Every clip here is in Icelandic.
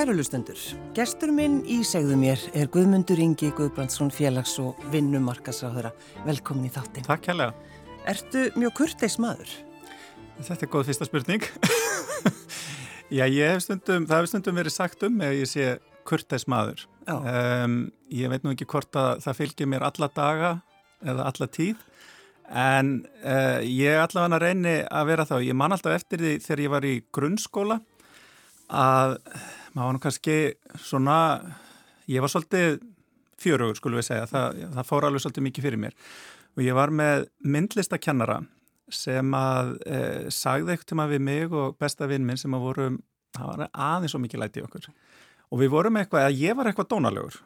Kæru lustendur, gestur minn í segðu mér er Guðmundur Ingi Guðbrandsson félags- og vinnumarkasráðura. Velkomin í þáttin. Takk kærlega. Ertu mjög kurteis maður? Þetta er góð fyrsta spurning. Já, hef stundum, það hefur stundum verið sagt um að ég sé kurteis maður. Um, ég veit nú ekki hvort að það fylgir mér alla daga eða alla tíð, en uh, ég allavega reyni að vera þá. Ég man alltaf eftir því þegar ég var í grunnskóla að maður var nú kannski svona, ég var svolítið fjörugur skulum við segja, það, það fór alveg svolítið mikið fyrir mér. Og ég var með myndlistakennara sem að e, sagði eitthvað til maður við mig og besta vinn minn sem að vorum, það var aðeins svo mikið læti okkur. Og við vorum eitthvað, að ég var eitthvað dónalegur.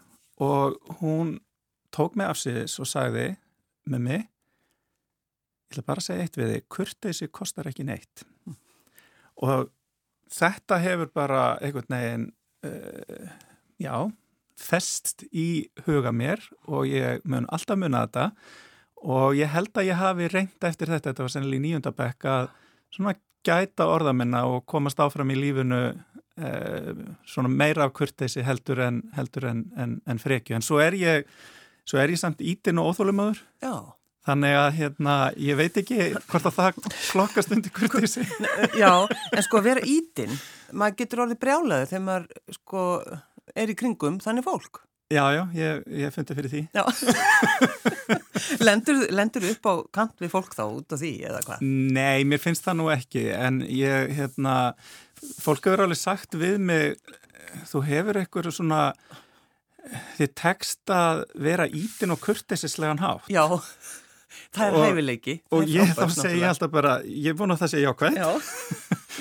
Og hún tók mig af síðis og sagði með mig ég ætla bara að segja eitt við þig, kurteysi kostar ekki neitt. Og þetta hefur bara einhvern veginn uh, já, fest í huga mér og ég mun alltaf munna þetta. Og ég held að ég hafi reynd eftir þetta, þetta var sennilega í nýjundabekk að svona gæta orðamennar og komast áfram í lífunu uh, svona meira af kurteysi heldur en, en, en, en frekju. En svo er ég, svo er ég samt ítin og óþólumöður Þannig að hérna, ég veit ekki hvort að það flokkast undir kurtísi. Já, en sko að vera ítinn, maður getur orðið brjálaði þegar maður sko er í kringum þannig fólk. Já, já, ég, ég fundi fyrir því. Já, lendur, lendur upp á kant við fólk þá út af því eða hvað? Nei, mér finnst það nú ekki, en ég, hérna, fólk hefur alveg sagt við mig, þú hefur eitthvað svona, þið tekst að vera ítinn og kurtísislegan hátt. Já, Það er hæfileiki. Og ég þá segi alltaf bara, ég er að það segja jákvæmt. Já,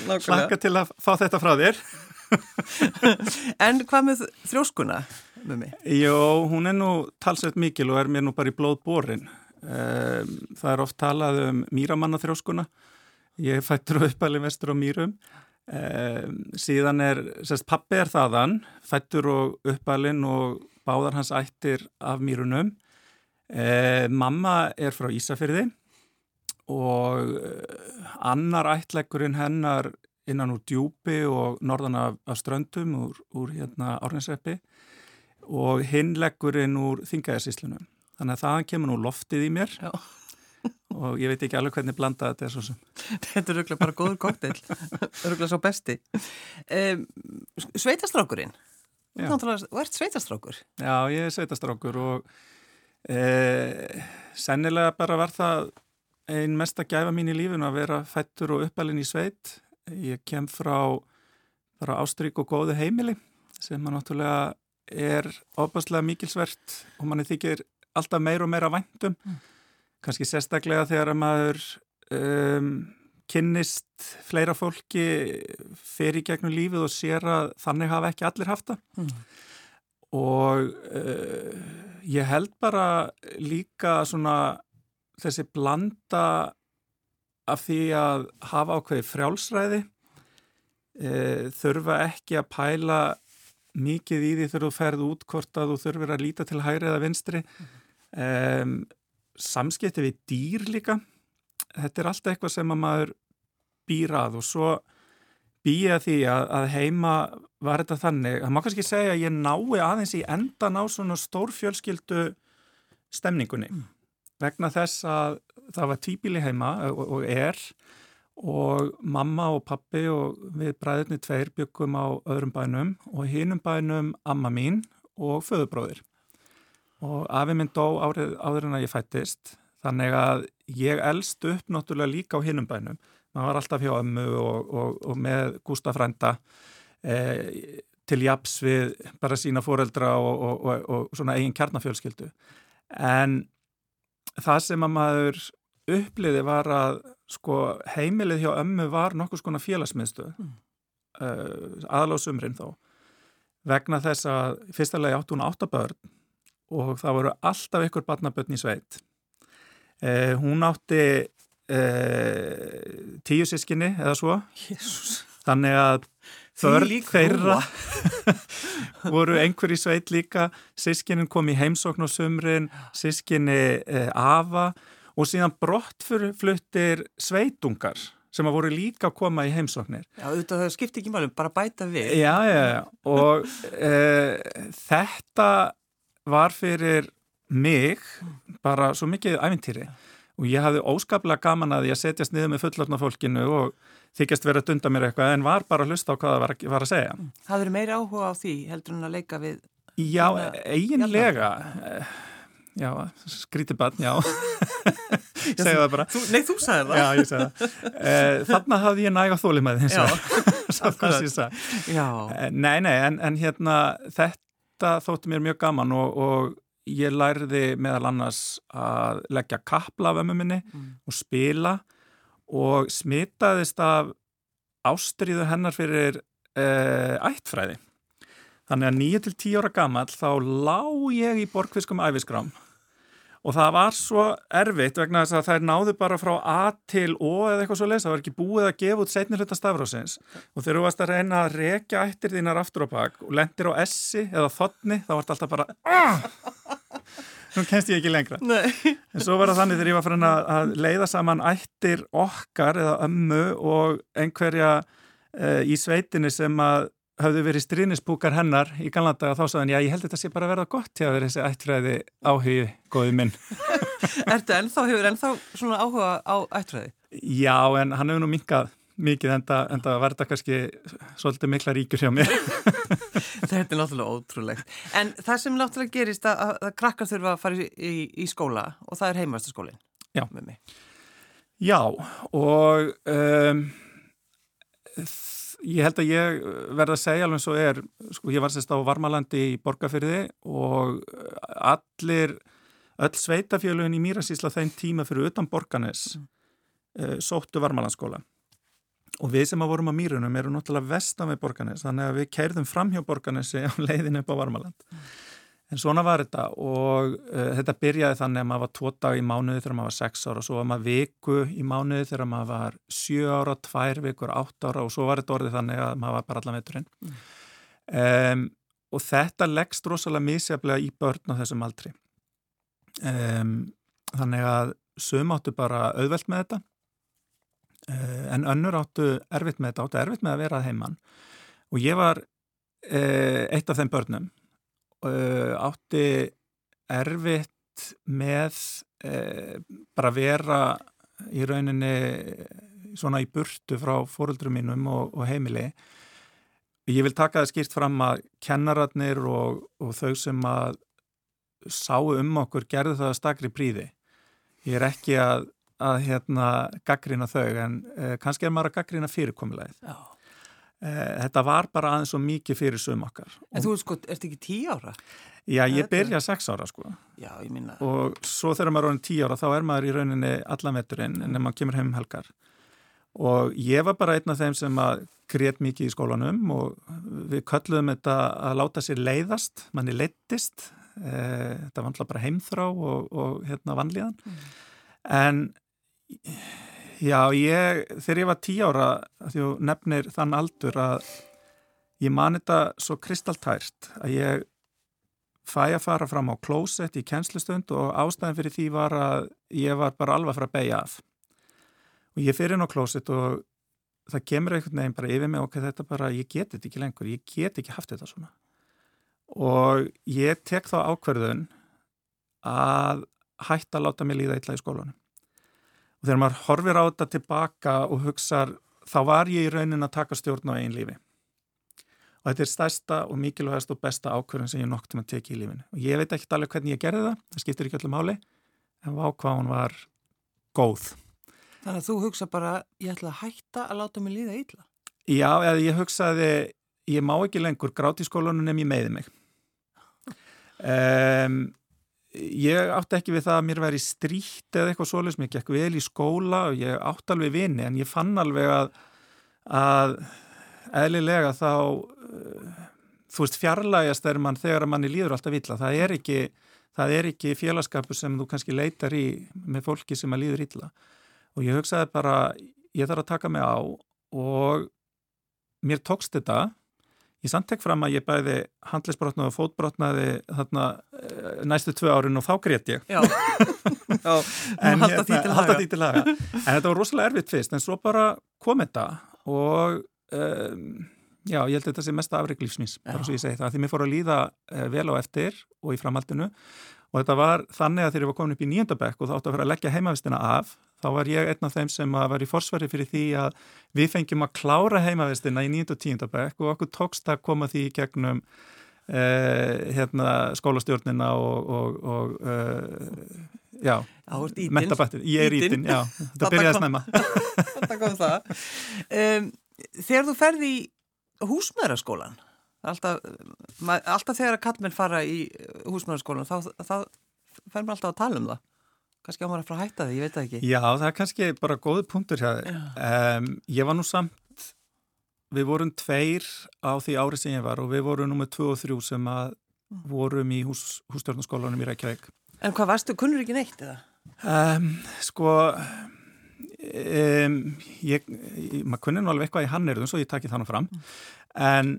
nákvæmlega. Slaka til að fá þetta frá þér. en hvað með þrjóskuna með mig? Jó, hún er nú talsveit mikil og er mér nú bara í blóð borin. Ehm, það er oft talað um mýramanna þrjóskuna. Ég fættur uppalinn vestur á mýrum. Um, síðan er, sérst, pappi er þaðan, fættur og uppalinn og báðar hans ættir af mýrunum. Eh, mamma er frá Ísafyrði og annar ættlegurinn hennar innan úr djúpi og norðan af, af ströndum úr, úr hérna árninsreppi og hinnlegurinn úr þingæðarsíslunum. Þannig að það kemur nú loftið í mér Já. og ég veit ekki alveg hvernig blanda þetta er svo sem. Þetta er röglega bara góður koktel, röglega svo besti. Um, sveitastrákurinn, þú ert sveitastrákur? Já, ég er sveitastrákur og Eh, sennilega bara var það einn mest að gæfa mín í lífinu að vera fættur og uppalinn í sveit. Ég kem frá, frá Ástrík og góðu heimili sem maður náttúrulega er ofbáslega mikilsvert og manni þykir alltaf meir og meira væntum. Mm. Kanski sérstaklega þegar að maður um, kynnist fleira fólki fer í gegnum lífið og sér að þannig hafa ekki allir haft það. Mm. Og uh, ég held bara líka svona þessi blanda af því að hafa ákveði frjálsræði e, þurfa ekki að pæla mikið í því þú ferð út hvort að þú þurfir að líta til hæri eða vinstri. E, samskipti við dýr líka. Þetta er alltaf eitthvað sem að maður býrað og svo býja því að, að heima var þetta þannig, það má kannski segja að ég nái aðeins í endan á svona stórfjölskyldu stemningunni. Mm. vegna þess að það var tíbíli heima og, og er og mamma og pappi og við bræðirni tveir byggum á öðrum bænum og hinnum bænum amma mín og föðubróðir og afi minn dó árið áður en að ég fættist þannig að ég elst upp náttúrulega líka á hinnum bænum. Maður var alltaf hjá ömmu og, og, og með Gustaf Frænda eh, til japs við bara sína fóreldra og, og svona eigin kjarnafjölskyldu en það sem að maður uppliði var að sko heimilið hjá ömmu var nokkuð skona félagsmiðstu mm. uh, eh, aðlásumrin þó vegna þess að fyrstulega átt hún áttabörn og það voru alltaf ykkur barnabörn í sveit uh, hún átti uh, tíu sískinni eða svo Jesus. þannig að þörn þeirra. Voru einhver í sveit líka. Sískinin kom í heimsókn og sumrin sískinni uh, afa. Og síðan brottfluttir sveitungar sem að voru líka að koma í heimsóknir. Já, auðvitað það skipti ekki málum, bara bæta við. Já, já, já, og e, þetta var fyrir mig bara svo mikið æfintýri og ég hafði óskaplega gaman að ég setjast niður með fullorna fólkinu og þykjast verið að dunda mér eitthvað en var bara að hlusta á hvað það var, var að segja. Það verið meira áhuga á því heldur en að leika við? Já, eiginlega. Já, skríti bann, já. Segðu það bara. Þú, nei, þú sagði það. Já, ég segði það. Eh, Þannig hafði ég næga þólið með þess að. Já. Eh, nei, nei, en, en hérna þetta þótti mér mjög gaman og, og ég lærði meðal annars að leggja kapla af ömmu minni mm. og spila og smitaðist af ástriðu hennar fyrir uh, ættfræði. Þannig að 9-10 ára gammal þá lág ég í borgfiskum æfiskrám og það var svo erfitt vegna þess að þær náðu bara frá A til O eða eitthvað svo leiðs, það var ekki búið að gefa út setnir hluta stafrásins og þegar þú varst að reyna að rekja ættir þínar aftur á bakk og lendir á S-i eða þotni þá vart alltaf bara Aah! Nú kennst ég ekki lengra Nei. en svo var það þannig þegar ég var fyrir að leiða saman ættir okkar eða ömmu og einhverja uh, í sveitinni sem að hafðu verið strínispúkar hennar í ganlandaga þá sagðan, já ég held þetta sé bara að verða gott til að vera þessi ættfræði áhugi góði minn. Ertu ennþá, hefur ennþá svona áhuga á ættfræði? Já, en hann hefur nú minkað mikið en það verða kannski svolítið mikla ríkur hjá mér. þetta er náttúrulega ótrúlegt. En það sem náttúrulega gerist að, að, krakkar þurfa að fara í, í, í skóla og það er heimastaskólinn. Já. Já, og um, ég held að ég verða að segja alveg svo er, sko ég var sérst á Varmalandi í Borgafyrði og allir, öll sveitafjölun í Mýrasísla þeim tíma fyrir utan Borganes mm. uh, sóttu Varmalandskóla og við sem að vorum á Mýrunum erum náttúrulega vestan við Borganes þannig að við kerðum fram hjá Borganesi á leiðinu upp á Varmaland. En svona var þetta og uh, þetta byrjaði þannig að maður var tvo dag í mánuði þegar maður var sex ára og svo var maður viku í mánuði þegar maður var sjö ára, tvær vikur, átt ára og svo var þetta orðið þannig að maður var bara allan veiturinn. Um, og þetta leggst rosalega misjaflega í börn á þessum aldri. Um, þannig að sum áttu bara auðvelt með þetta en önnur áttu erfitt með þetta, áttu erfitt með að vera að heimann og ég var uh, eitt af þeim börnum uh, átti erfitt með bara vera í rauninni svona í burtu frá fóröldrum mínum og, og heimili. Ég vil taka það skýrt fram að kennaratnir og, og þau sem að sáu um okkur gerðu það að stakri príði. Ég er ekki að, að hérna, gaggrina þau en uh, kannski er maður að gaggrina fyrirkomulegið. Já. Eh, þetta var bara aðeins svo mikið fyrir sum okkar. En þú sko, ert ekki tí ára? Já, ég byrja sex ára sko. Já, ég minna. Og svo þegar maður er orðin tí ára þá er maður í rauninni allan veturinn en maður kemur heim um helgar. Og ég var bara einn af þeim sem að grét mikið í skólanum og við kölluðum þetta að láta sér leiðast, manni leittist. Eh, þetta var alltaf bara heimþrá og, og hérna vanlíðan. Mm. En Já, ég, þegar ég var tí ára, þú nefnir þann aldur að ég mani þetta svo kristaltært að ég fæ að fara fram á klósett í kjenslustund og ástæðin fyrir því var að ég var bara alveg frá að beigja af. Og ég fyrir inn á klósett og það kemur einhvern veginn bara yfir mig og þetta bara, ég geti þetta ekki lengur, ég get ekki haft þetta svona. Og ég tek þá ákverðun að hætta að láta mig líða illa í skólanum og þegar maður horfir á þetta tilbaka og hugsa þá var ég í raunin að taka stjórn á einn lífi. Og þetta er stærsta og mikilvægast og besta ákvörðun sem ég noktum að teki í lífinu. Og ég veit ekki alveg hvernig ég gerði það það skiptir ekki öllum háli en hún var góð. Þannig að þú hugsa bara ég ætla að hætta að láta mig líða illa? Já, eða ég hugsaði ég má ekki lengur gráti í skólunum en ég meiði mig. Um, ég átti ekki við það að mér væri stríkt eða eitthvað svolítið sem ég gekk vel í skóla og ég átti alveg vini en ég fann alveg að, að eðlilega þá uh, þú veist fjarlægast er mann þegar manni líður alltaf illa. Það er ekki, það er ekki félagskapur sem þú kannski leitar í með fólki sem að líður illa. Og ég hugsaði bara ég þarf að taka mig á og mér tókst þetta ég samt tek fram að ég bæði handlisbrotnaði og fótbrotnaði þarna uh, næstu tvö árin og þá grét ég. Já, Já. En halda því til halda haga. því til haga. En þetta var rosalega erfitt fyrst en svo bara kom þetta og um, já, ég held að þetta sé mesta afreik lífsmís, bara svo ég segi það því mér fór að líða uh, vel á eftir og í framhaldinu. Og þetta var þannig að þegar ég var komin upp í nýjöndabekk og þá átti að vera að leggja heimavistina af þá var ég einn af þeim sem að var í forsvari fyrir því að við fengjum að klára heimavistina í nýjönda og tíundabekk og okkur tókst að koma því í gegnum uh, hérna, skólastjórnina og, og, og uh, já, mentabættir, ég er Ítinn. já, þetta byrjaði kom- snemma. Þetta kom það. Um, þegar þú ferði í húsmaðuraskólan, alltaf, alltaf þegar að kallmenn fara í húsmaðuraskólan, þá, þá fer maður alltaf að tala um það. Kannski á maður að fara að hætta því, ég veit það ekki. Já, það er kannski bara góði punktur. Um, ég var nú samt, við vorum tveir á því ári sem ég var og við vorum nummið tvö og þrjú sem að vorum í hús, hússtjórnarskólanum í Reykjavík. En hvað varstu, kunnur ekki neitt eða? Um, sko, um, ég, maður kunni nú alveg eitthvað í hannirðum svo ég takki þannig fram, en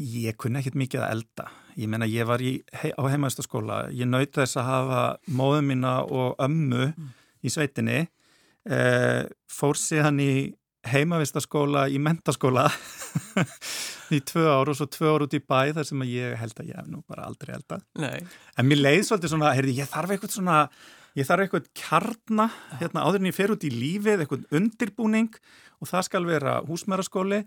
ég kunni ekkit mikið að elda. Ég meina, ég var í, hei, á heimaðistaskóla, ég naut þess að hafa móðu mína og ömmu í sveitinni, uh, fór síðan í heimavistaskóla í mentaskóla í tvö ár og svo tvö ár út í bæ þar sem að ég held að ég hef nú bara aldrei eldað. Nei. En mér leið svolítið svona, heyrði, ég þarf eitthvað svona, ég þarf eitthvað kjarna, hérna áður en ég fer út í lífið, eitthvað undirbúning og það skal vera húsmæraskóli.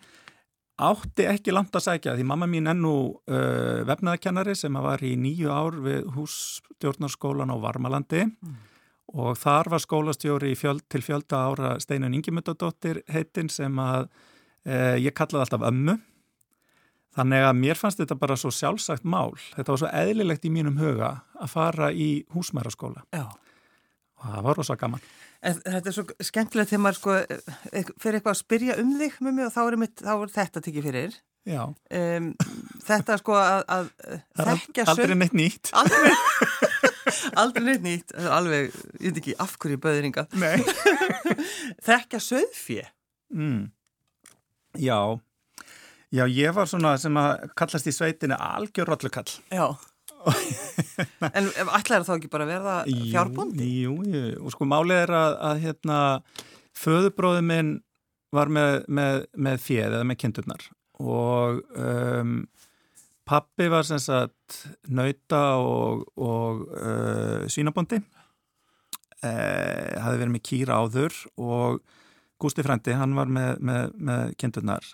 Átti ekki langt að sækja því mamma mín enn nú uh, vefnaðakennari sem var í nýju ár við hússtjórnarskólan á Varmalandi og þar var skólastjóri fjöld, til fjölda ára Steinun Ingimundadóttir heitinn sem að uh, ég kallaði alltaf ömmu. Þannig að mér fannst þetta bara svo sjálfsagt mál. Þetta var svo eðlilegt í mínum huga að fara í húsmæraskóla Já. og það var rosa gaman. En þetta er svo skemmtilegt þegar maður sko, eh, fyrir eitthvað að spyrja um þig með mig og þá er, mitt, þá er þetta tekið fyrir. Já, Um, þetta sko að, að er þekkja aldrei söng- neitt nýtt. Aldrei, aldrei neitt nýtt, alveg, ég veit ekki af hverju böðringa. Nei. Þekkja söðfjö. Mm. Já, já, ég var svona sem að kallast í sveitinni algjör rollukall. Já. en ætlaði þá ekki bara að verða fjárbóndi? Jú, jú, og sko málið er að, að hérna, föðubróði minn var með, með, með fjöð eða með kindurnar. Og um, pappi var sem sagt nauta og, og uh, svínabóndi. Uh, hafði verið með kýra áður og Gústi Frendi, hann var með, með, með kindurnar.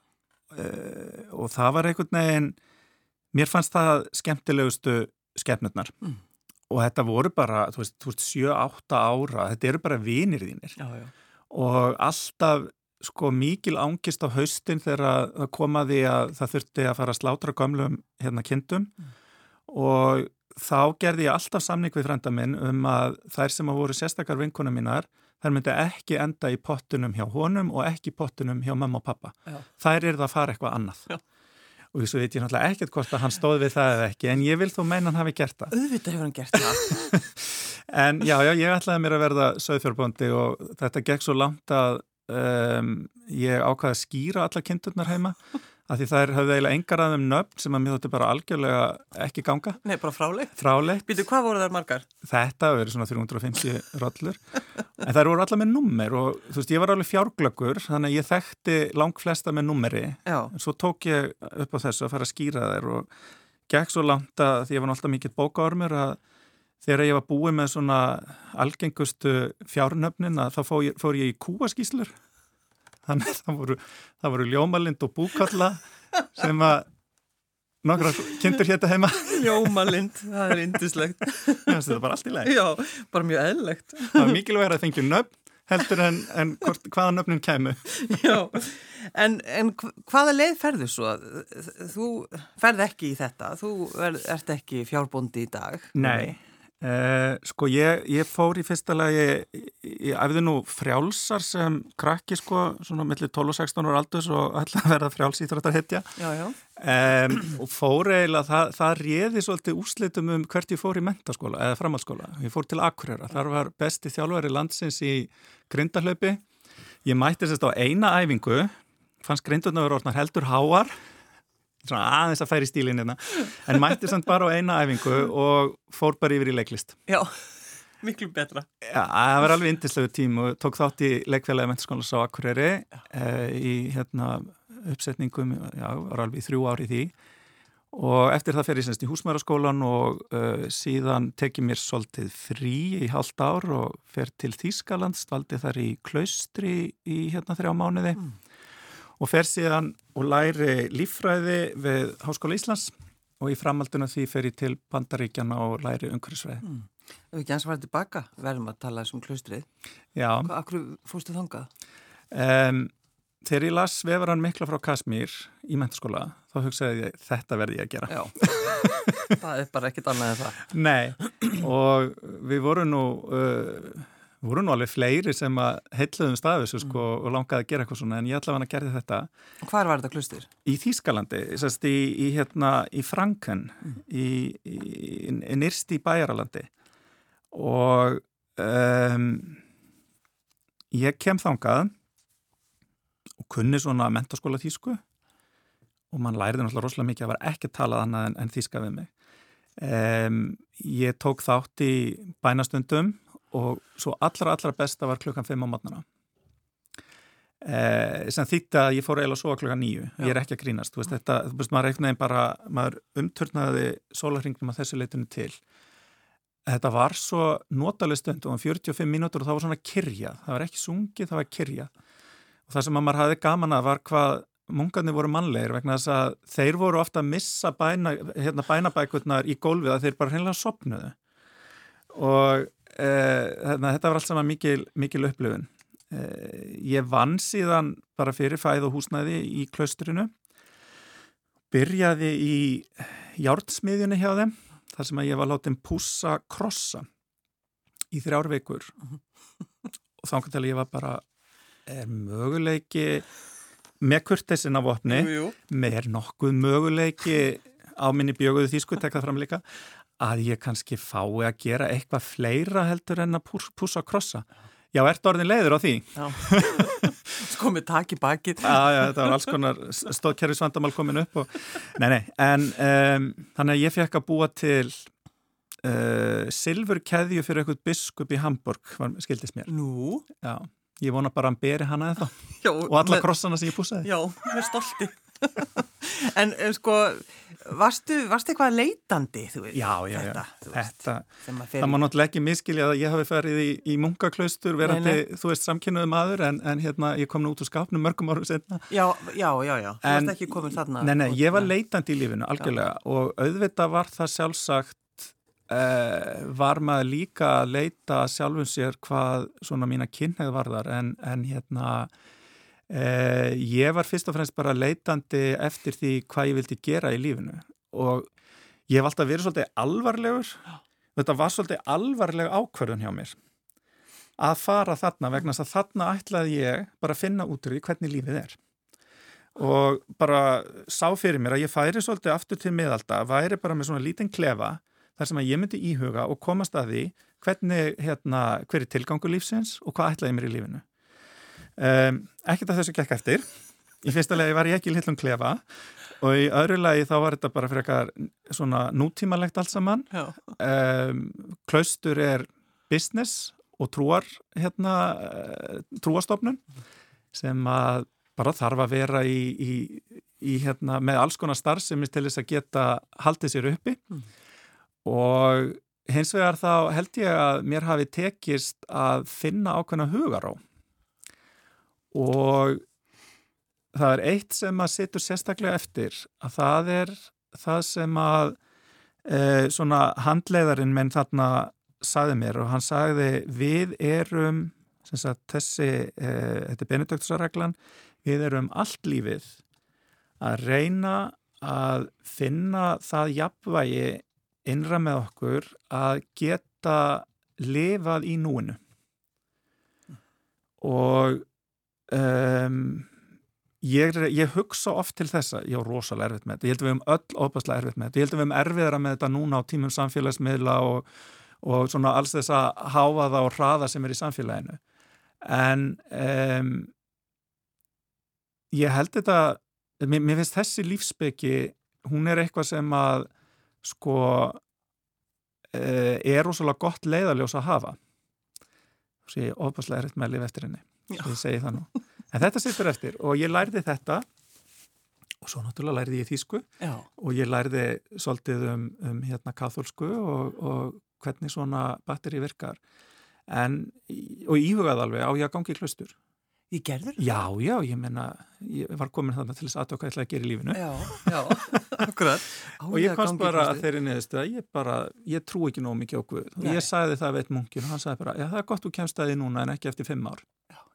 Uh, og það var einhvern veginn mér fannst það skemmtilegustu skemmnurnar Mm. og þetta voru bara, þú veist, þú veist 7-8 ára, þetta eru bara vinir þínir Já, já. og alltaf sko mikil ángist á haustin þegar það kom að það þurfti að fara að slátra gömlum hérna kindum og þá gerði ég alltaf samning við frænda minn um að þær sem að voru sérstakar vinkunum mínar þær myndi ekki enda í pottunum hjá honum og ekki í pottunum hjá mamma og pappa. Já. Þær eru það að fara eitthvað annað. Já. Og svo veit ég náttúrulega ekkert hvort að hann stóð við það eða ekki en ég vil þó meina hann hafi gert það. Auðvitað hefur hann gert það. En já, já, ég ætlaði mér að verða söðfjörbóndi og þetta gekk svo langt að um, ég ákvaði að skýra alla kindurnar heima af því þær höfðu eiginlega engar að þeim nöfn sem að mér þótti bara algjörlega ekki ganga, Nei, bara fráleitt. fráleitt. Býtu, hvað voru þar margar? Þetta verið svona 350 rollur en þær voru allar með nummer og þú veist, ég var alveg fjárglöggur þannig að ég þekkti lang flesta með nummeri Já. en svo tók ég upp á þessu að fara að skýra þær og gekk svo langt að því ég var alltaf mikill bókaormur að þegar ég var búið með svona algengustu fjárnöfnin að þá fór ég, fór ég í kúaskíslur þannig að það voru, það voru ljómalind og búkalla sem að nokkra kindur hétta heima Jómalind, það er indislegt. þetta var bara allt í leið Já, bara mjög eðlegt. það var mikilvægur að fengja nöfn heldur en, en hvort, hvaða nöfnin kæmu Já, en, en hv- hvaða leið ferðu svo? Þú ferð ekki í þetta, þú er, ert ekki fjárbóndi í dag. Nei, uh, sko ég, ég fór í fyrsta lagi, ég, æfði nú frjálsar sem krakki sko, svona millir 12 og 16 ára aldurs og ætla að verða frjálsýþróttar hetja Já, já. um, og fór eiginlega, það, það réði svolítið úrslitum um hvert ég fór í mentaskóla eða framhaldsskóla. Ég fór til Akureyra, þar var besti þjálfari landsins í grindahlaupi. Ég mætti sérst á eina æfingu, fannst orðnar heldur háar aðeins að færi stílinn hérna. En mætti samt bara á eina æfingu og fór bara yfir í leiklist. Já, miklu betra. Já, það var alveg indislegu tím og tók þátt í leikfélagi mentaskólas á Akureyri uh, í hérna uppsetningum, já, var alveg í þrjú ári því. Og eftir það fer ég semst í húsmæraskólan og uh, síðan tekið mér svolítið frí í halvt ár og fer til Þýskaland, stvaldi þar í klaustri í hérna þrjá mánuði. Mm. Og fer síðan og læri líffræði við Háskóla Íslands og í framhalduna því fer ég til Bandaríkjana og læri umhverfisfræði. Mm. Ef ekki eins var tilbaka, verðum að tala þessum klaustrið. Já. Akkur fórstu þangað? Um, Þegar ég las vefaran mikla frá Kasmír í mentaskóla, þá hugsaði ég þetta verði ég að gera. Já, það er bara ekkit annað en það. Nei, og við vorum nú, uh, vorum nú alveg fleiri sem að heitluðum staðis sko, mm. og langaði að gera eitthvað svona, en ég ætla að hann að gera þetta. Hvar var þetta klustir? Í Þýskalandi, sérst, í, í, hérna, í Franken, mm. í, í nýrst í Bæjaralandi og um, ég kem þangað og kunni svona mentaskóla þýsku og mann læriði náttúrulega rosalega mikið að var ekki að tala annað en, en þýska við mig. Um, ég tók þátt í bænastundum og svo allra allra besta var klukkan 5 á matnana. Uh, sem þýtti að ég fór eiginlega að sofa klukkan 9, ég er ekki að grínast, þú veist þetta, þú veist maður eitthvað bara, maður umturnaði sólarringnum að þessu leitinu til. Þetta var svo notaleg stund og um 45 mínútur og það var svona kyrjað, það var ekki sungið, það var kyrjað. Og það sem að maður hafi gaman að var hvað mungarnir voru mannlegir vegna þess að þeir voru ofta að missa bæna, hérna, bænabækurnar í gólfið að þeir bara hreinlega sopnuðu og þetta var allt saman mikil, mikil upplifun. E, ég vann síðan bara fyrir fæð og húsnæði í klaustrinu. Byrjaði í járnsmiðjunni hjá þeim þar sem að ég var látið pússa krossa í þrjár vikur. Og þá kannski að ég var bara er möguleiki með kurtesin af opni með er nokkuð möguleiki á minni bjöguðu þýsku, tek það fram líka að ég kannski fái að gera eitthvað fleira heldur en að púsa og krossa Já, ert orðin leiður á því? Já, sko með takk í bakið Já, já, þetta var alls konar stóðkerfisvandamál komin upp og, Nei, nei, en um, þannig að ég fekk að búa til uh, silfurkeðju fyrir eitthvað biskup í Hamburg, var, skildist mér Nú? Já Ég vona bara að hann beri hana eða þá og alla með, krossana sem ég púsaði. Já, með stolti. En, en sko, varstu, varstu eitthvað leitandi, þú veist? Já, já, þetta, já. Þetta, það má náttúrulega ekki miskilja að ég hafi ferið í, í munkaklaustur verandi, nei, nei. þú veist, samkynnuðu maður en, en hérna, ég kom nú út úr skapnum mörgum árum senna. Já, já, já, já. Þú varst ekki komin þarna. Nei, nei, ég var leitandi í lífinu, algjörlega, já. og auðvitað var það sjálfsagt Uh, var maður líka að leita sjálfum sér hvað svona mína kynneið varðar en, en hérna uh, ég var fyrst og fremst bara leitandi eftir því hvað ég vildi gera í lífinu. Og ég hef alltaf verið svolítið alvarlegur. Þetta var svolítið alvarleg ákverðun hjá mér að fara þarna vegna þess að þarna ætlaði ég bara að finna út úr því hvernig lífið er. Og bara sá fyrir mér að ég færi svolítið aftur til miðalda, væri bara með svona lítinn klefa þar sem að ég myndi íhuga og komast að því hvernig, hérna, hver er tilgangu lífsins og hvað ætlaði mér í lífinu. Um, ekkert að þessu gekk eftir. Í fyrsta legi var ég ekki í litlum klefa og í öðru legi þá var þetta bara frekar svona nútímalegt allt saman. Um, klaustur er business og trúar, hérna, eh, trúastofnun sem að bara þarf að vera í, í, í hérna, með alls konar starf sem er til þess að geta haldið sér uppi. Mm og hins vegar þá held ég að mér hafi tekist að finna ákveðna hugará og það er eitt sem að sittur sérstaklega eftir að það er það sem að e, svona handleiðarinn menn þarna sagði mér og hann sagði við erum sagt, þessi, e, þetta er Benediktsarreglan við erum allt lífið að reyna að finna það jafnvægi innra með okkur að geta lifað í núinu. Og um, ég, ég hugsa oft til þessa, ég er rosalega erfitt með þetta, ég held að við hefum öll óbærslega erfitt með þetta, ég held að við hefum erfiðara með þetta núna á tímum samfélagsmiðla og, og svona alls þess að háfa það og hraða sem er í samfélaginu. En um, ég held þetta mér, mér finnst þessi lífsbyggi hún er eitthvað sem að sko er rosalega gott leiðaljós að hafa. Og sé ofbáslega er eitt með að lifa eftir henni ég segi það nú en þetta sittur eftir og ég lærði þetta og svo náttúrulega lærði ég þýsku Já. og ég lærði svolítið um, um hérna katholsku og, og hvernig svona batteri virkar en, og íhugað alveg á ég að gangi í klustur Ég gerður? Já, já, ég menna, ég var komin þarna til þess aðtöka eitthvað að gera í lífinu. Já, já, akkurat. og ég komst bara að þeirri neðustu að ég bara, ég trú ekki nóg mikið. Og ég sagði það veit munkin og hann sagði bara, já það er gott þú kemst að því núna en ekki eftir fimm ár.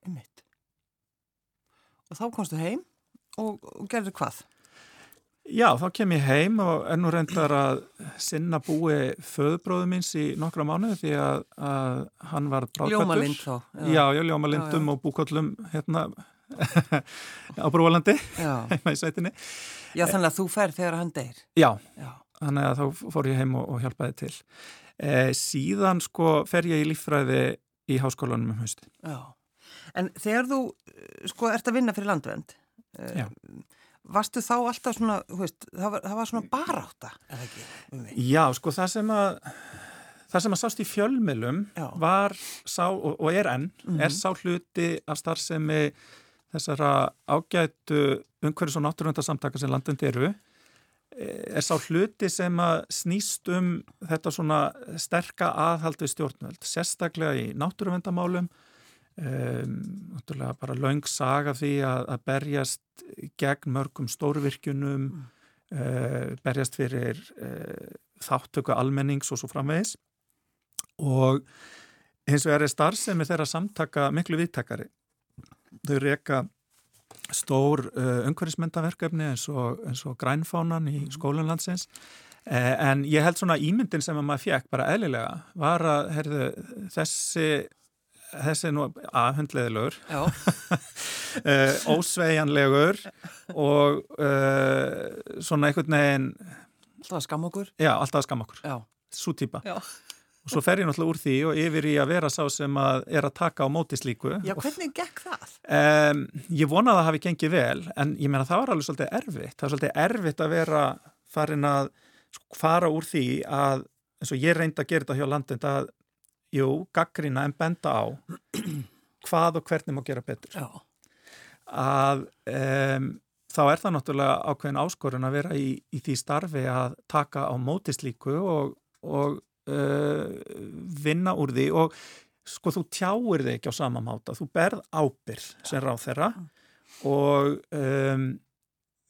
Einmitt. Og þá komstu heim og, og gerður hvað? Já, þá kem ég heim og ennú reyndar að sinna búi föðubróðu minns í nokkra mánuði því að, að hann var bráðkvættur. Ljómalind þá. Já, já, já ljómalindum já, og búkallum hérna á Brúalandi, heima í sveitinni. Já, þannig að þú fer þegar hann deyr. Já, já. þannig að þá fór ég heim og, og hjálpaði til. Eh, síðan sko fer ég í líffræði í háskólanum um hausti. Já, en þegar þú sko ert að vinna fyrir landvend, Já Varstu þá alltaf svona, veist, það, var, það var svona baráta, eða ekki? Um Já, sko það sem að það sem að sást í fjölmilum Já. var sá, og, og er enn, mm -hmm. er sá hluti af starfsemi þessara ágætu umhverjus og náttúrundarsamtaka sem landund eru er sá hluti sem að snýst um þetta svona sterka aðhaldu stjórnvöld, sérstaklega í náttúruvendamálum Um, bara laung saga því að, að berjast gegn mörgum stórvirkjunum mm. uh, berjast fyrir uh, þáttöku almennings og svo framvegis og eins og er starfsemi þeirra samtaka miklu viðtakari þau reyka stór uh, umhverfismyndaverkefni eins og, eins og grænfánan í mm. skólanlandsins en ég held svona ímyndin sem að maður fjekk bara eðlilega var að herðu, þessi þessi er nú aðhundleðilegur ósveianlegur og uh, svona einhvern veginn Alltaf skam okkur? Já, alltaf skam okkur, svo týpa og svo fer ég náttúrulega úr því og yfir í að vera sá sem að er að taka á móti slíku. Já, hvernig gekk það? Um, ég vona að það hafi gengið vel en ég meina það var alveg svolítið erfitt. Það var svolítið erfitt að vera farin að fara úr því að eins og ég reyndi að gera þetta hjá landin að Jú, gaggrina en benda á hvað og hvernig má gera betur. Já. Að um, þá er það náttúrulega ákveðin áskorun að vera í, í því starfi að taka á mótislíku og, og uh, vinna úr því og sko þú tjáir þig ekki á sama máta. Þú berð ábyrð sem ráð þeirra og um,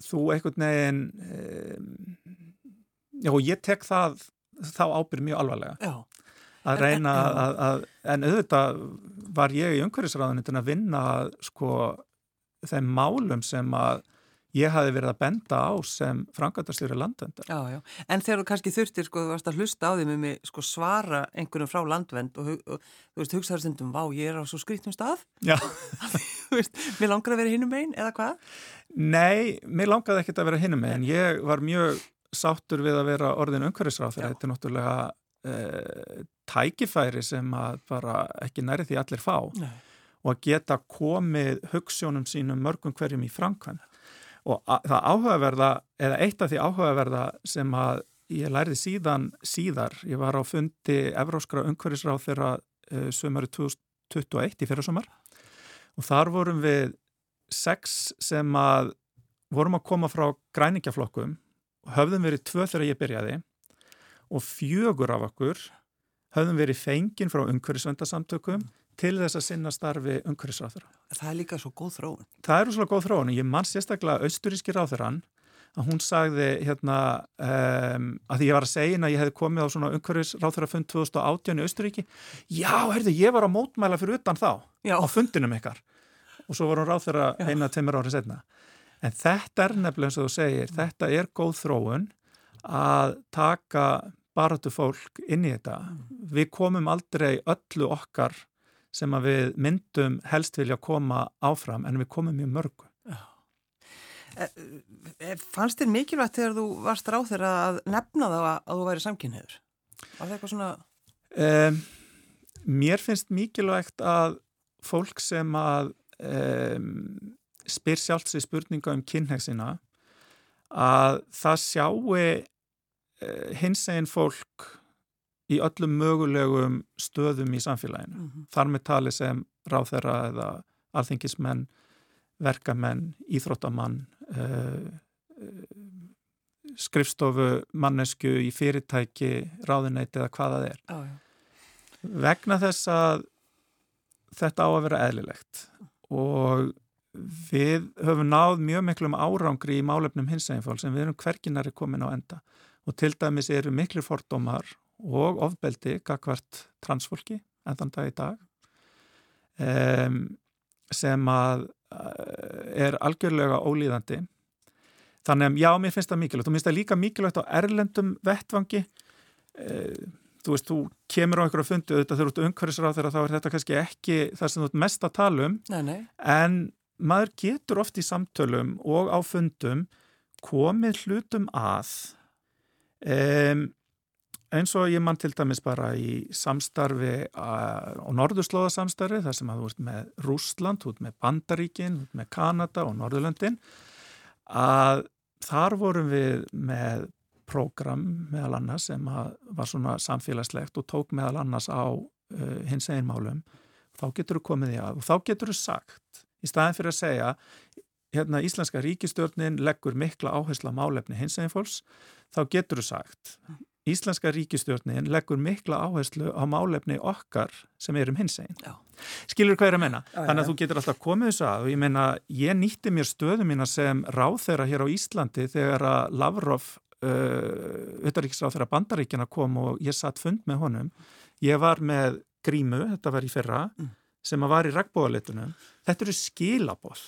þú einhvern veginn um, já og ég tek það þá ábyrð mjög alvarlega. Já að reyna að, að, en auðvitað var ég í umhverfisræðunitin að vinna sko þeim málum sem að ég hafi verið að benda á sem frangatastjóri landvendar. Já, já, en þegar þú kannski þurftir sko, þú varst að hlusta á því með mig sko svara einhvernum frá landvend og, og, þú veist, hugsaður stundum, vá, ég er á svo skrítum stað Já. þú veist, mér langar að vera hinnum einn, eða hvað? Nei, mér langaði ekkert að vera hinnum einn, ég var mjög sáttur við að vera orðin umhverfisráð þegar þetta er náttúrulega uh, tækifæri sem að bara ekki næri því allir fá Nei. og að geta komið hugssjónum sínum mörgum hverjum í framkvæm og að, það áhugaverða eða eitt af því áhugaverða sem að ég lærði síðan síðar, ég var á fundi Evróskra umhverfisráð þeirra uh, sömari 2021 í fyrirsumar og þar vorum við sex sem að vorum að koma frá græningjaflokkum og höfðum verið tvö þegar ég byrjaði og fjögur af okkur höfðum verið fenginn frá umhverfisvendasamtökum til þess að sinna starfi umhverfisráþurra. Það er líka svo góð þróun. Það eru svo góð þróun. Ég mann sérstaklega austuríski ráþurran að hún sagði hérna um, að því ég var að segja að ég hef komið á svona umhverfisráþurrafund 2018 í Austuríki. Já, herðu, ég var að mótmæla fyrir utan þá Já. á fundinum ykkar og svo var hún ráþurra eina tveimur árið setna. En þetta er nefnilega eins og þú segir, þetta er góð þróun að taka baratu fólk inn í þetta. Við komum aldrei öllu okkar sem að við myndum helst vilja koma áfram en við komum mjög mörgu. E, e, fannst þér mikilvægt þegar þú varst ráð þeirra að nefna það að, að þú væri samkynniður? Var það eitthvað svona... Um, mér finnst mikilvægt að fólk sem að um, spyr sjálfs í spurninga um kynhegsina að það sjáu eh, hins eginn fólk í öllum mögulegum stöðum í samfélaginu. Mm -hmm. Þar með tali sem ráþeira eða alþingismenn, verkamenn, íþróttamann, uh, skrifstofu, mannesku í fyrirtæki, ráðunæti eða hvaða það er. Ah, Vegna þess að þetta á að vera eðlilegt og við höfum náð mjög miklum árangri í málefnum hinsæginfól sem við erum hverginari komin á enda og til dæmis eru miklu fordómar og ofbeldi gagvart transfólki enn þann dag í dag um, sem að eh, er algjörlega ólíðandi. Þannig að já, mér finnst það mikilvægt. Og mér finnst það líka mikilvægt á erlendum vettvangi. Um, þú veist, þú kemur á einhverju fundi auðvitað þegar þú ert umhverfisráð þegar þá er þetta kannski ekki það sem þú ert mest að tala um. Nei, nei. en maður getur oft í samtölum og á fundum komið hlutum að um, eins og ég mann til dæmis bara í samstarfi og norðurslóðasamstarfi þar sem að þú ert með Rúsland, þú ert með Bandaríkin, þú ert með Kanada og Norðurlöndin að þar vorum við með prógram meðal annars sem var svona samfélagslegt og tók meðal annars á uh, hins einmálum þá getur þú komið í að og þá getur þú sagt í staðin fyrir að segja hérna Íslenska ríkistjórnin leggur mikla áhersla málefni hins einfóls þá getur þú sagt Íslenska ríkistjórnin leggur mikla áherslu á málefni okkar sem er um hins einn. Skilur hvað ég er að menna? Þannig að þú getur alltaf komið þessu að og ég menna, ég nýtti mér stöðu mína sem ráð þeirra hér á Íslandi þegar að Lavrov auðvaríkisráð uh, þeirra bandaríkjana kom og ég satt fund með honum. Ég var með grímu, þetta var í fyrra, mm. sem að var í regnbóðalitunum. Þetta eru skilaboð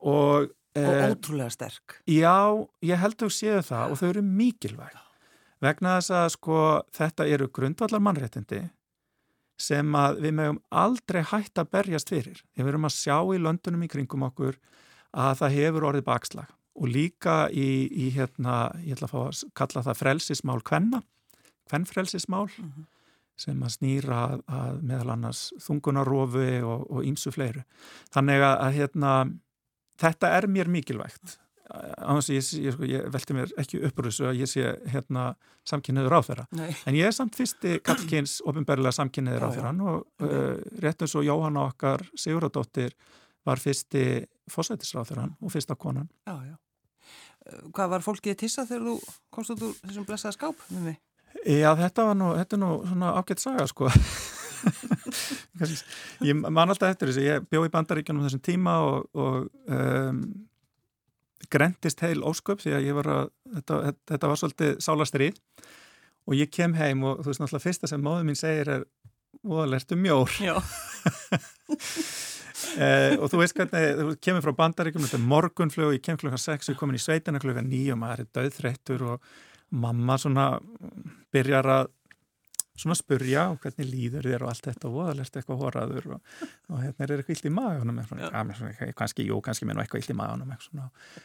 og, og uh, ótrúlega sterk. Já, ég held að þú séu það og þau eru mikilvægt vegna þess að sko þetta eru grundvallar mannréttindi sem að við mögum aldrei hægt að berjast fyrir. Við verum að sjá í löndunum í kringum okkur að það hefur orðið bakslag og líka í, í hérna, ég ætla að fá að kalla það frelsismál kvenna, kvennfrelsismál mm -hmm. sem að snýra að, að meðal annars þungunarofi og ímsu fleiru. Þannig að hérna, þetta er mér mikilvægt Ég, ég, sko, ég velti mér ekki upprúðsu að ég sé hérna, samkynniður á þeirra Nei. en ég er samt fyrsti kallkynns ofinberlega samkynniður á þeirra og uh, rétt eins og Jóhanna okkar Siguradóttir var fyrsti fósætisráð þeirra og fyrsta konan já, já. Hvað var fólkið að tissa þegar þú komst út úr þessum blessaða skáp? Já, þetta var nú, þetta er nú svona ágætt saga sko ég man alltaf eftir þess að ég bjó í bandaríkjunum þessum tíma og, og um, grendist heil ósköp því að ég var að, þetta, þetta var svolítið sálastrið og ég kem heim og þú veist náttúrulega fyrsta sem móðu mín segir er óðalertu mjór. Eh, og þú veist hvernig þú kemur frá bandaríkjum, þetta er morgunflög og ég kem klukka 6 og komin í sveitina klukka 9 og maður er döðþreyttur og mamma svona byrjar að svona spurja og hvernig líður þér og allt þetta og voðalegt eitthvað horaður og, og hérna er eitthvað illt í maðunum ja, kannski, jú, kannski minn og eitthvað illt í maðunum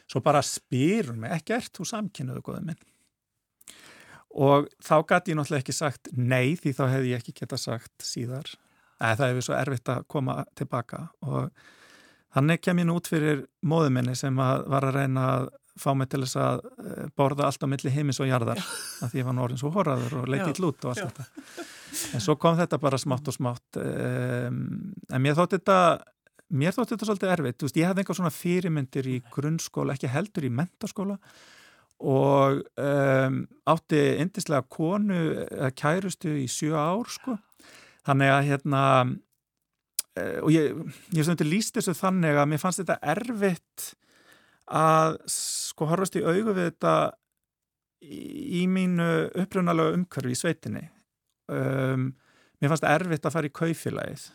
svo bara spyrum mig ekkert, þú samkynnaðu góðið minn? Og þá gæti ég náttúrulega ekki sagt nei því þá hefði ég ekki geta sagt síðar. Eða það hefði svo erfitt að koma tilbaka. Og þannig kem ég nú út fyrir móðuminni sem að var að reyna að fá mig til þess að eh, borða allt á milli heimis og jarðar að því ég var orðin svo horraður og leikið lút og allt Já. þetta. En svo kom þetta bara smátt og smátt um, en mér þótt þetta mér þótt þetta svolítið erfitt. Veist, ég hefði einhver svona fyrirmyndir í grunnskóla ekki heldur í mentarskóla og um, átti indislega konu að kærustu í sjö ár sko. Þannig að hérna uh, og ég, ég þetta líst þessu þannig að mér fannst þetta erfitt að sko horfast í augu við þetta í mínu upprunalega umhverfi í sveitinni um, mér fannst það erfitt að fara í kaufélagið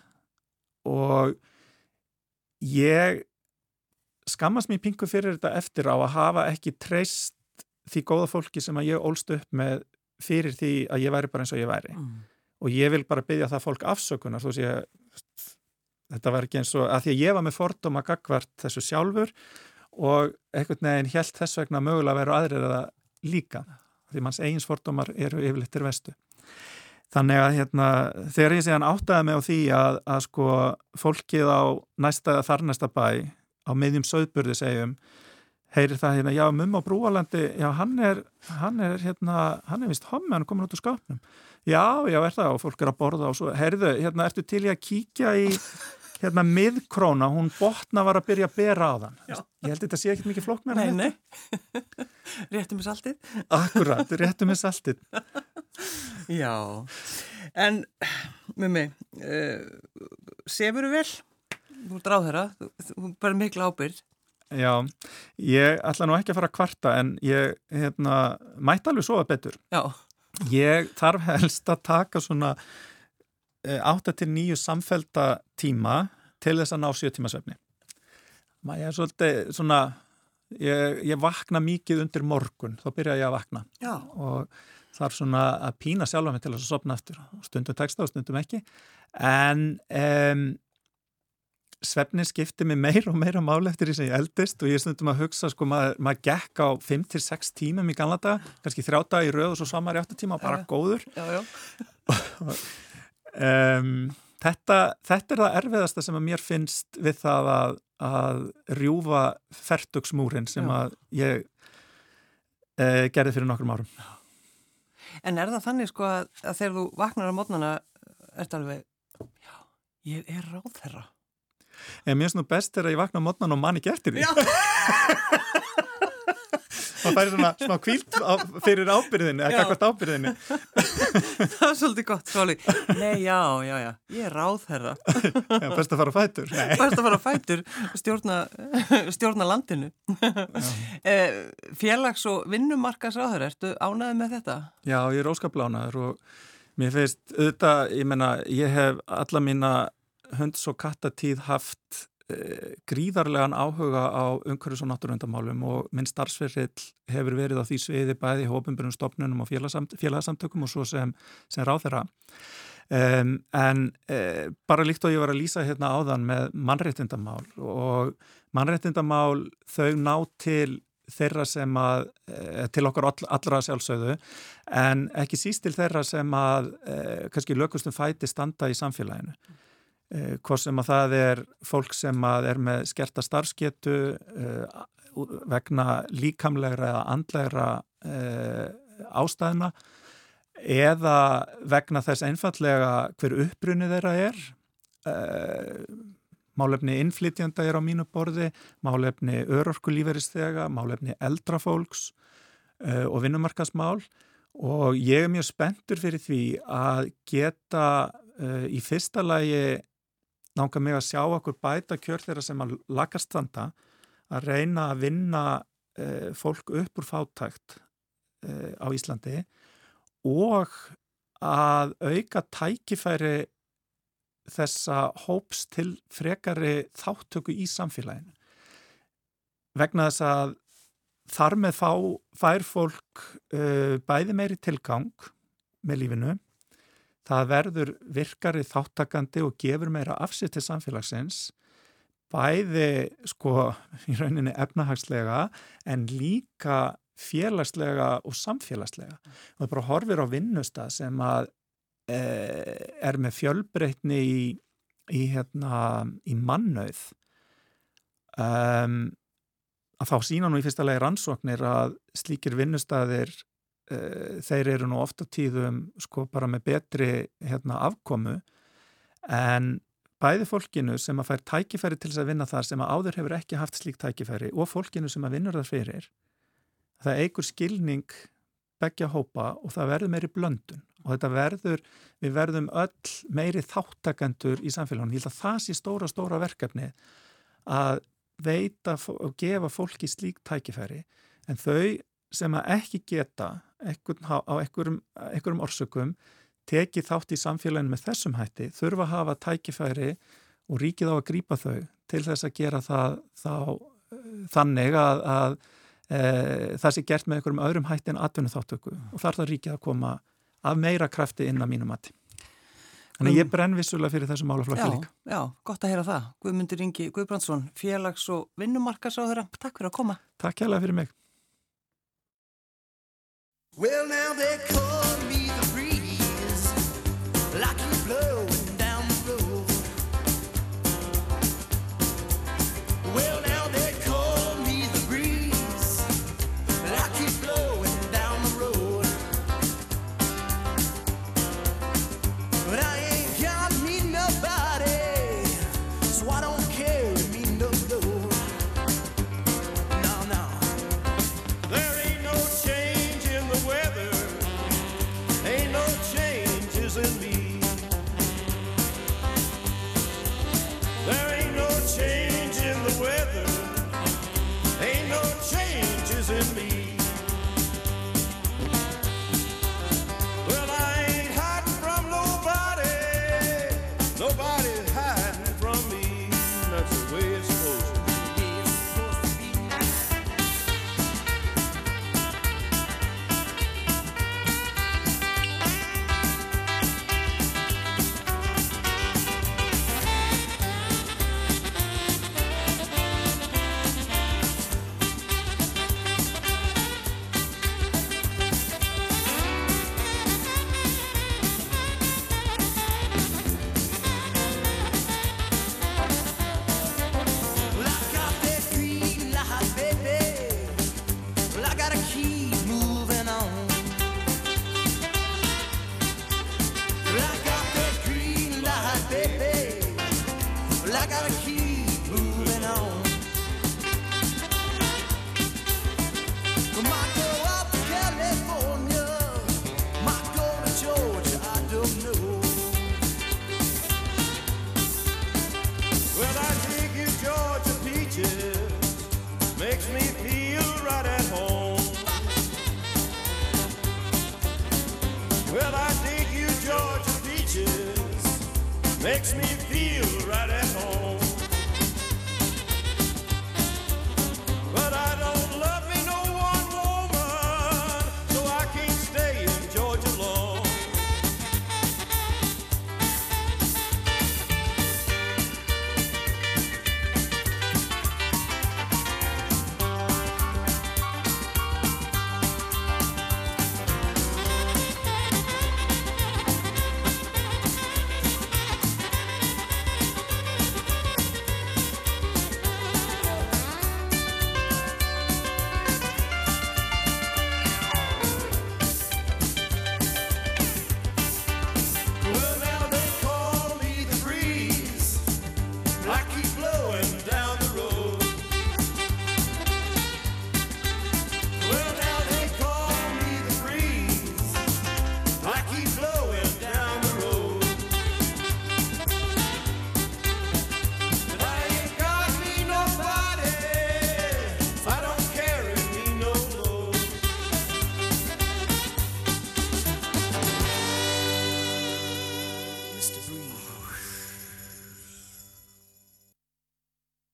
og ég skammast mér pingu fyrir þetta eftir á að hafa ekki treyst því góða fólki sem að ég ólst upp með fyrir því að ég væri bara eins og ég væri mm. og ég vil bara byggja það fólk afsökunar þú sé þetta var ekki eins og að því að ég var með fordóma gagvart þessu sjálfur og einhvern veginn helt þess vegna mögulega að vera aðrið að líka því manns eigins fordómar eru yfirleittir vestu þannig að hérna, þegar ég segjan áttaði mig á því að, að sko fólkið á næsta þar næsta bæ á meðjum söðburði segjum heyrir það hérna, já, mumma á Brúalandi, já, hann er, hann er hérna, hann er vist hommi, hann er komin út úr skapnum. Já, já, er það og fólk er að borða og svo, heyrðu, hérna, ertu til í að kíkja í, hérna, miðkróna, hún botna var að byrja að bera á þann. Já. Ég held þetta sé ekkit mikið flokk með Nei, hann. nei. Réttum við saltið. Akkurat, réttum við saltið. Já, en með mig, uh, sefur þú vel? Þú er dráð þeirra, þú, þú bara mikla ábyrð. Já, ég ætla nú ekki að fara að kvarta en ég, hérna, mætti alveg sofa betur. Já, Ég þarf helst að taka svona 8 til 9 samfelda tíma til þess að ná 7 tíma svefni. Ég er svolítið svona, ég, ég vakna mikið undir morgun, þá byrja ég að vakna já, og þarf svona að pína sjálfa mig til þess að sopna eftir. Stundum texta og stundum ekki. En um, svefni skipti mig meir og meira máli eftir því sem ég eldist og ég stundum að hugsa, sko, maður, maður gekk á 5-6 tímum í ganla daga, kannski þrjá daga í rauð og svo samar í 8 tíma og bara góður. já, já. Um, þetta, þetta er það erfiðasta sem að mér finnst við það að, að rjúfa fertugsmúrin sem Já. að ég uh, gerði fyrir nokkrum árum. En er það þannig sko að, að þegar þú vaknar á mótnana, ertu alveg, já, ég er ráð þeirra. En mér finnst nú best þegar ég vakna á mótnan og man ekki eftir því. Já, Það færi svona smá kvílt á, fyrir ábyrðinni, eða kakvart ábyrðinni. það er svolítið gott, svoli. Nei, já, já, já, ég er ráð þeirra. Já, best að fara á fætur. Nei. Bæst að fara á fætur stjórna, stjórna landinu. Eh, Félags- og vinnumarkasáður, ertu ánæðið með þetta? Já, ég er óskaplánaður og mér finnst auðvitað, ég menna, ég hef alla mína hunds- og kattatíð haft gríðarlegan áhuga á umhverfis- og náttúrundamálum og minn starfsferill hefur verið á því sviði bæði í hópumburum stopnunum og félagsamt, félagsamtökum og svo sem, sem ráþeira. Um, en e, bara líkt og ég var að lýsa hérna áðan með mannréttindamál og mannréttindamál þau ná til þeirra sem að, e, til okkar all, allra sjálfsögðu, en ekki síst til þeirra sem að e, kannski lökustum fæti standa í samfélaginu. E, hvort sem að það er fólk sem að er með skerta starfsgetu e, vegna líkamlegra eða andlegra e, ástæðina eða vegna þess einfallega hver upprunni þeirra er. Málefni innflytjanda er á mínu borði málefni örorkulíferistega málefni eldrafólks og vinnumarkasmál og ég er mjög spenntur fyrir því að geta í fyrsta lagi náttúrulega mig að sjá okkur bæta kjör þeirra sem að lakast standa að reyna að vinna uh, fólk upp úr fátækt uh, á Íslandi og að auka tækifæri þessa hóps til frekari þáttöku í samfélaginu. Vegna þess að þar með fá, fær fólk uh, bæði meiri tilgang með lífinu, það verður virkari þáttakandi og gefur meira afsitt til samfélagsins, bæði sko í rauninni efnahagslega en líka félagslega og samfélagslega. Og það bara horfir á vinnustad sem að e, er með fjölbreytni í, í, hérna, í mannauð um, að þá sína nú í fyrsta legi rannsóknir að slíkir vinnustadir e, þeir eru nú ofta tíðum sko bara með betri hérna, afkomu. En bæði fólkinu sem að fær tækifæri til þess að vinna þar sem að áður hefur ekki haft slík tækifæri og fólkinu sem að vinnur þar fyrir það eigur skilning begja hópa og það verður meiri blöndun. Og þetta verður, við verðum öll meiri þáttakendur í samfélagunum. Ég held að það sé stóra, stóra verkefni að veita og gefa fólki slík tækifæri. En þau sem að ekki geta ekkur, á einhverjum, orsökum tekið þátt í samfélaginu með þessum hætti þurfa að hafa tækifæri og ríkið á að grípa þau til þess að gera það þá, þannig að, að e, það sé gert með einhverjum öðrum hætti en atvinnu þáttöku og þar það ríkið að koma af meira krafti inn að mínum mati. Þannig ég brenn vissulega fyrir þessu málaflokki líka. já, gott að heyra það. Guðmundur Ingi Guðbrandsson, félags- og vinnumarkasáður, takk fyrir að koma. Takk hérlega fyrir mig. Well, now they call me the breeze, like you blowing